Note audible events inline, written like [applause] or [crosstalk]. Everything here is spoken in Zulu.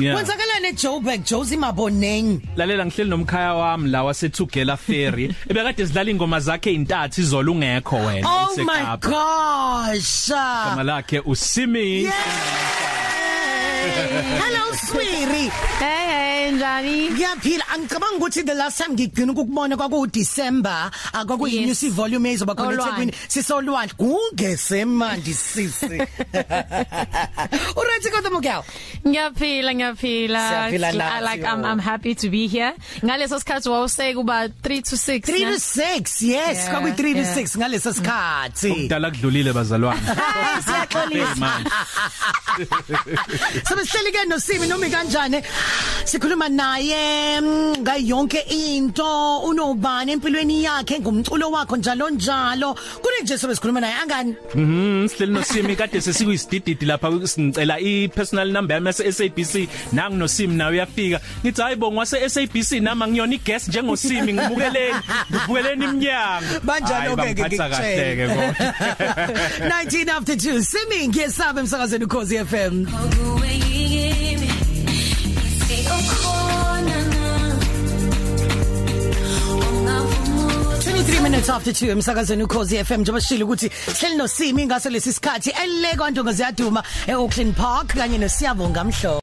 Yeah. kwenzakalani eJoburg Josie Maboneng? Lalela ngihleli nomkhaya wami la wasethugela ferry. [laughs] Ebekade sidlala ingoma zakhe intathu izolo ungekho wena Oh my gosh! Igama lakhe usimi Hello Swiri Hey hey njani? Ngiyaphila. Angicabanga ukuthi the last time ngigcina ukubona kwaku December akwakuyi Yes. news volume ezoba khona Olwandle. eThekwini. Sisolwandle kungesemandi sisi. [laughs] Uright kodwa mokelo Ngiyaphila ngiyaphila. Siyaphila I nathi, like I'm yo. I'm happy to be here. Ngaleso sikhathi wawuse kuba 3 to 6. 3 to 6 yes Yeah, kwakuyi 3 to yeah. 6 ngaleso sikhathi Dala kudlulile bazalwane [laughs] Siyaxolisa manje [laughs] Sobe sihleli ke noSimi noma kanjani sikhuluma naye mm, ngayo yonke into. Unobani empilweni yakhe ngumculo wakho njalo njalo. Kune nje sobe sikhuluma naye angani? Mhm sihleli nosimi kade sesikuyisidididi lapha singicela i personal number yami yase SABC nangu nosimi nawe uyafika. Ngithi hayibo ngwase SABC nama ngiyona iguest njengosimi ngibukeleni ngibukeleni iminyango. Banjalo ke ngikuphatha kahle ke kodwa 19 after 2 Simi ngiyesaba emsakazweni ukhozi FM 23 minutes after 2 emsakazweni ukhozi FM njengoba shilo ukuthi hleli nosimi ngaso lesi sikhathi. Eleko ntonga ziyaduma eOakland Park kanye noSiyabonga mhlo